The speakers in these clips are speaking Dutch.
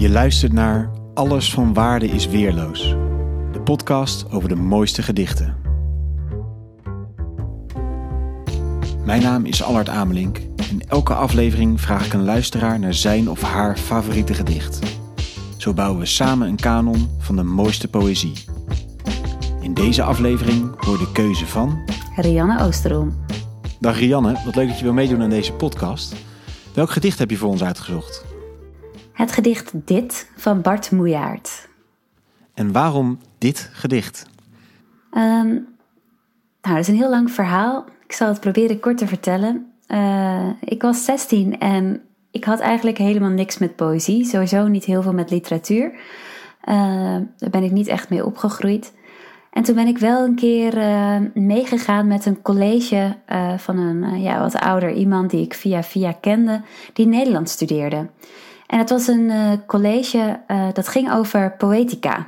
Je luistert naar Alles van Waarde is Weerloos, de podcast over de mooiste gedichten. Mijn naam is Allard Amelink en elke aflevering vraag ik een luisteraar naar zijn of haar favoriete gedicht. Zo bouwen we samen een kanon van de mooiste poëzie. In deze aflevering hoor de keuze van Rianne Oosterom. Dag Rianne, wat leuk dat je wil meedoen aan deze podcast. Welk gedicht heb je voor ons uitgezocht? Het gedicht Dit van Bart Moejaert. En waarom dit gedicht? Um, nou, dat is een heel lang verhaal. Ik zal het proberen kort te vertellen. Uh, ik was 16 en ik had eigenlijk helemaal niks met poëzie. Sowieso niet heel veel met literatuur. Uh, daar ben ik niet echt mee opgegroeid. En toen ben ik wel een keer uh, meegegaan met een college van een ja, wat ouder iemand die ik via via kende, die Nederlands studeerde. En het was een college dat ging over poëtica.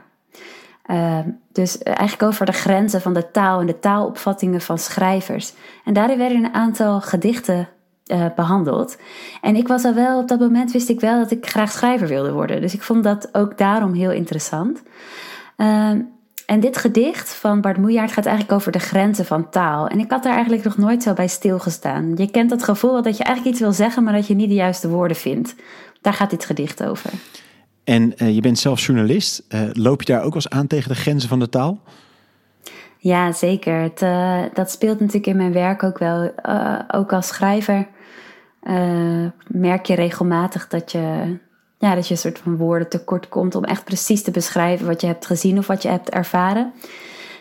dus eigenlijk over de grenzen van de taal en de taalopvattingen van schrijvers. En daarin werden een aantal gedichten behandeld. En ik was al wel, op dat moment wist ik wel dat ik graag schrijver wilde worden. Dus ik vond dat ook daarom heel interessant. En dit gedicht van Bart Moejaert gaat eigenlijk over de grenzen van taal. En ik had daar eigenlijk nog nooit zo bij stilgestaan. Je kent dat gevoel dat je eigenlijk iets wil zeggen, maar dat je niet de juiste woorden vindt. Daar gaat dit gedicht over. En uh, je bent zelf journalist. Uh, loop je daar ook wel eens aan tegen de grenzen van de taal? Ja, zeker. Het, uh, dat speelt natuurlijk in mijn werk ook wel. ook als schrijver merk je regelmatig dat je ja, dat je een soort van woorden tekort komt om echt precies te beschrijven wat je hebt gezien of wat je hebt ervaren.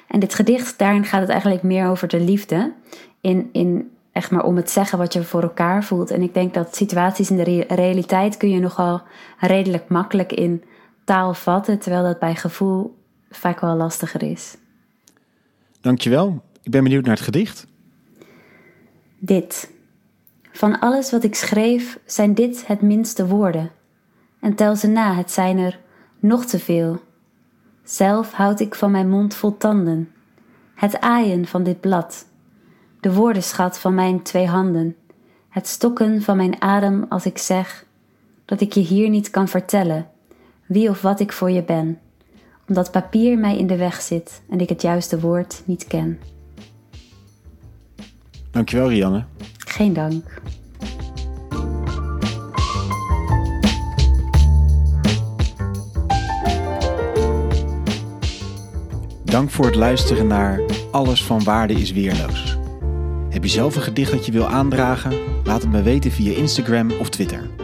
En dit gedicht, daarin gaat het eigenlijk meer over de liefde. In, in echt maar om het zeggen wat je voor elkaar voelt. En ik denk dat situaties in de realiteit kun je nogal redelijk makkelijk in taal vatten, terwijl dat bij gevoel vaak wel lastiger is. Dankjewel. Ik ben benieuwd naar het gedicht. Dit. Van alles wat ik schreef zijn dit het minste woorden en tel ze na, het zijn er nog te veel. Zelf houd ik van mijn mond vol tanden, het aaien van dit blad, de woordenschat van mijn twee handen, het stokken van mijn adem als ik zeg dat ik je hier niet kan vertellen wie of wat ik voor je ben, omdat papier mij in de weg zit en ik het juiste woord niet ken. Dankjewel, Rianne. Geen dank. Dank voor het luisteren naar Alles van Waarde is Weerloos. Heb je zelf een gedicht dat je wil aandragen? Laat het me weten via Instagram of Twitter.